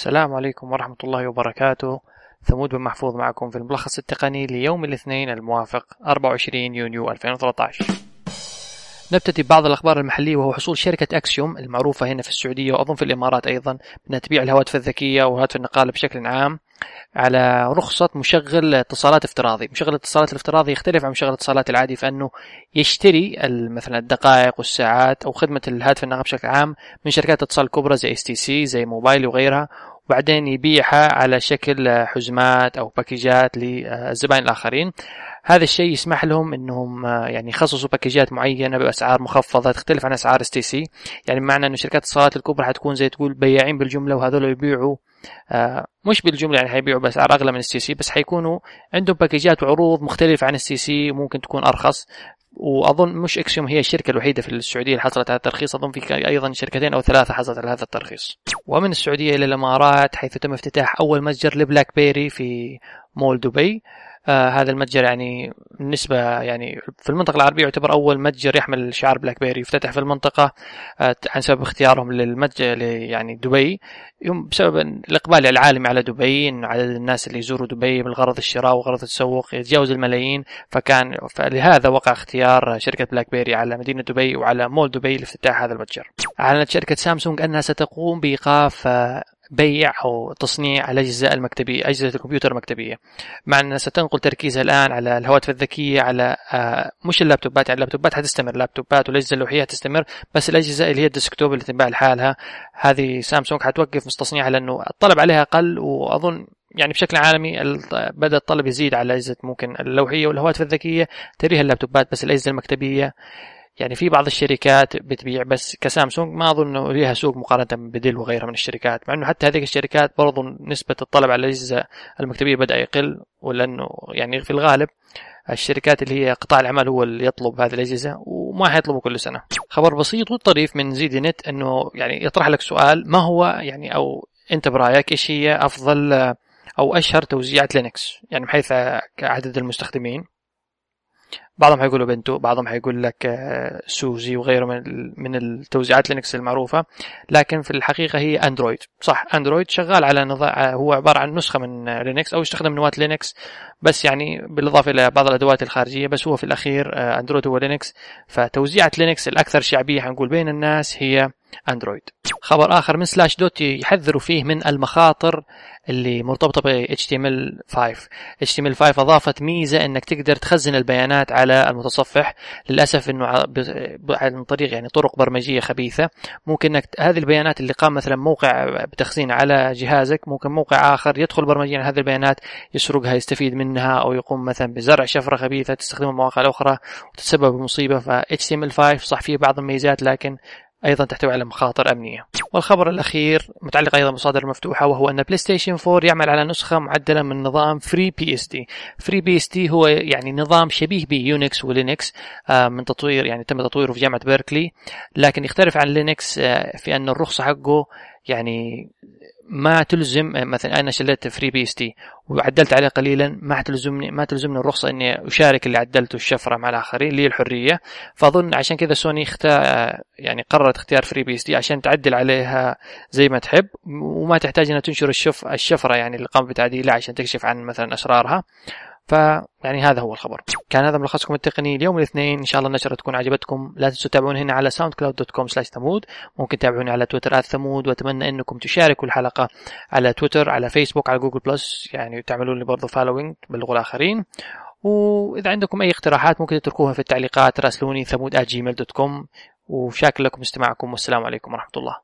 السلام عليكم ورحمة الله وبركاته. ثمود بن محفوظ معكم في الملخص التقني ليوم الاثنين الموافق 24 يونيو 2013 نبتدي ببعض الأخبار المحلية وهو حصول شركة أكسيوم المعروفة هنا في السعودية وأظن في الإمارات أيضا بأنها تبيع الهواتف الذكية وهواتف النقال بشكل عام على رخصة مشغل اتصالات افتراضي. مشغل الاتصالات الافتراضي يختلف عن مشغل الاتصالات العادي فأنه يشتري مثلا الدقائق والساعات أو خدمة الهاتف النقال بشكل عام من شركات اتصال كبرى زي STC زي موبايلي وغيرها وبعدين يبيعها على شكل حزمات أو باكيجات للزبائن الآخرين. هذا الشيء يسمح لهم إنهم يعني يخصصوا باكيجات معينة بأسعار مخفضة تختلف عن أسعار STC يعني معنى إنه شركات الاتصالات الكبرى حتكون زي تقول بياعين بالجملة وهذول يبيعوا آه مش بالجملة يعني حيبيعوا بأسعار أغلى من STC بس حيكونوا عندهم باكيجات وعروض مختلفة عن STC وممكن تكون أرخص. وأظن مش اكسيوم هي الشركة الوحيدة في السعودية اللي حصلت على الترخيص أظن في أيضا شركتين أو ثلاثة حصلت على هذا الترخيص. ومن السعودية إلى الإمارات حيث تم افتتاح أول متجر لبلاك بيري في مول دبي آه هذا المتجر يعني بالنسبة يعني في المنطقة العربية يعتبر أول متجر يحمل شعار بلاك بيري يفتتح في المنطقة آه عن سبب اختيارهم للمتجر يعني دبي بسبب الإقبال العالمي على دبي إنه عدد الناس اللي يزوروا دبي بالغرض الشراء وغرض التسوق يتجاوز الملايين فكان فلهذا وقع اختيار شركة بلاك بيري على مدينة دبي وعلى مول دبي لافتتاح هذا المتجر. أعلنت شركة سامسونج أنها ستقوم بإيقاف بيع أو تصنيع الأجهزة المكتبية أجهزة الكمبيوتر المكتبية. مع أنها ستنقل تركيزها الآن على الهواتف الذكية على آه مش اللابتوبات يعني اللابتوبات حتستمر اللابتوبات والأجهزة اللوحية حتستمر بس الأجهزة اللي هي الديسكتوب اللي تنباع لحالها هذه سامسونج حتوقف تصنيعها لأنه الطلب عليها أقل وأظن يعني بشكل عالمي بدأ الطلب يزيد على الأجهزة ممكن اللوحية والهواتف الذكية تريها اللابتوبات بس الأجهزة المكتبية. يعني في بعض الشركات بتبيع بس كسامسونج ما أظن إنه لها سوق مقارنة بديل وغيرها من الشركات مع إنه حتى هذه الشركات برضو نسبة الطلب على الأجهزة المكتبية بدأ يقل ولأنه يعني في الغالب الشركات اللي هي قطاع الأعمال هو اللي يطلب هذه الأجهزة وما حيطلبوا كل سنة. خبر بسيط وطريف من زيدي نت إنه يعني يطرح لك سؤال ما هو يعني أو أنت برأيك إيش هي أفضل أو أشهر توزيعات لينكس يعني من حيث عدد المستخدمين بعضهم حيقولوا Ubuntu بعضهم حيقول لك SUSE وغيره من من التوزيعات لينكس المعروفة. لكن في الحقيقة هي اندرويد صح اندرويد شغال على نظام هو عبارة عن نسخة من لينكس أو يستخدم نواة لينكس بس يعني بالإضافة إلى بعض الأدوات الخارجية بس هو في الأخير اندرويد هو لينكس فتوزيعة لينكس الأكثر شعبية حنقول بين الناس هي اندرويد خبر آخر من Slashdot يحذروا فيه من المخاطر اللي مرتبطة ب HTML5 HTML5 أضافت ميزة إنك تقدر تخزن البيانات على المتصفح. للأسف إنه عن طريق يعني طرق برمجية خبيثة. ممكن إنك هذه البيانات اللي قام مثلا موقع بتخزين على جهازك ممكن موقع آخر يدخل برمجيا هذه البيانات يسرقها يستفيد منها أو يقوم مثلا بزرع شفرة خبيثة تستخدمها المواقع الاخرى وتتسبب بمصيبة. ف HTML5 صح فيه بعض الميزات لكن أيضا تحتوي على مخاطر أمنية. والخبر الأخير متعلق أيضا بمصادر مفتوحة وهو أن بلاي ستيشن 4 يعمل على نسخة معدلة من نظام فري بي اس دي. فري بي اس دي هو يعني نظام شبيه بيونكس ولينكس من تطوير يعني تم تطويره في جامعة بيركلي لكن يختلف عن لينكس في أن الرخصه حقه يعني ما تلزم مثلا أنا شليت FreeBSD وعدلت عليه قليلا ما تلزمني ما تلزمني الرخصة إني أشارك اللي عدلته الشفرة مع الآخرين هي الحرية. فأظن عشان كذا سوني اختار يعني قررت اختيار FreeBSD عشان تعدل عليها زي ما تحب وما تحتاج إنها تنشر الشف الشفرة يعني اللي قام بتعديلها عشان تكشف عن مثلا أسرارها. فيعني هذا هو الخبر. كان هذا ملخصكم التقني اليوم الاثنين. إن شاء الله النشرة تكون عجبتكم. لا تنسوا تتابعون هنا على SoundCloud dot com slash ثمود ممكن تتابعوني على تويتر ثمود وأتمنى إنكم تشاركوا الحلقة على تويتر على فيسبوك على Google Plus يعني تعملون لي برضه following تبلغوا الآخرين. وإذا عندكم أي اقتراحات ممكن تتركوها في التعليقات راسلوني ثمود @gmail.com وشاكر لكم استماعكم. والسلام عليكم ورحمة الله.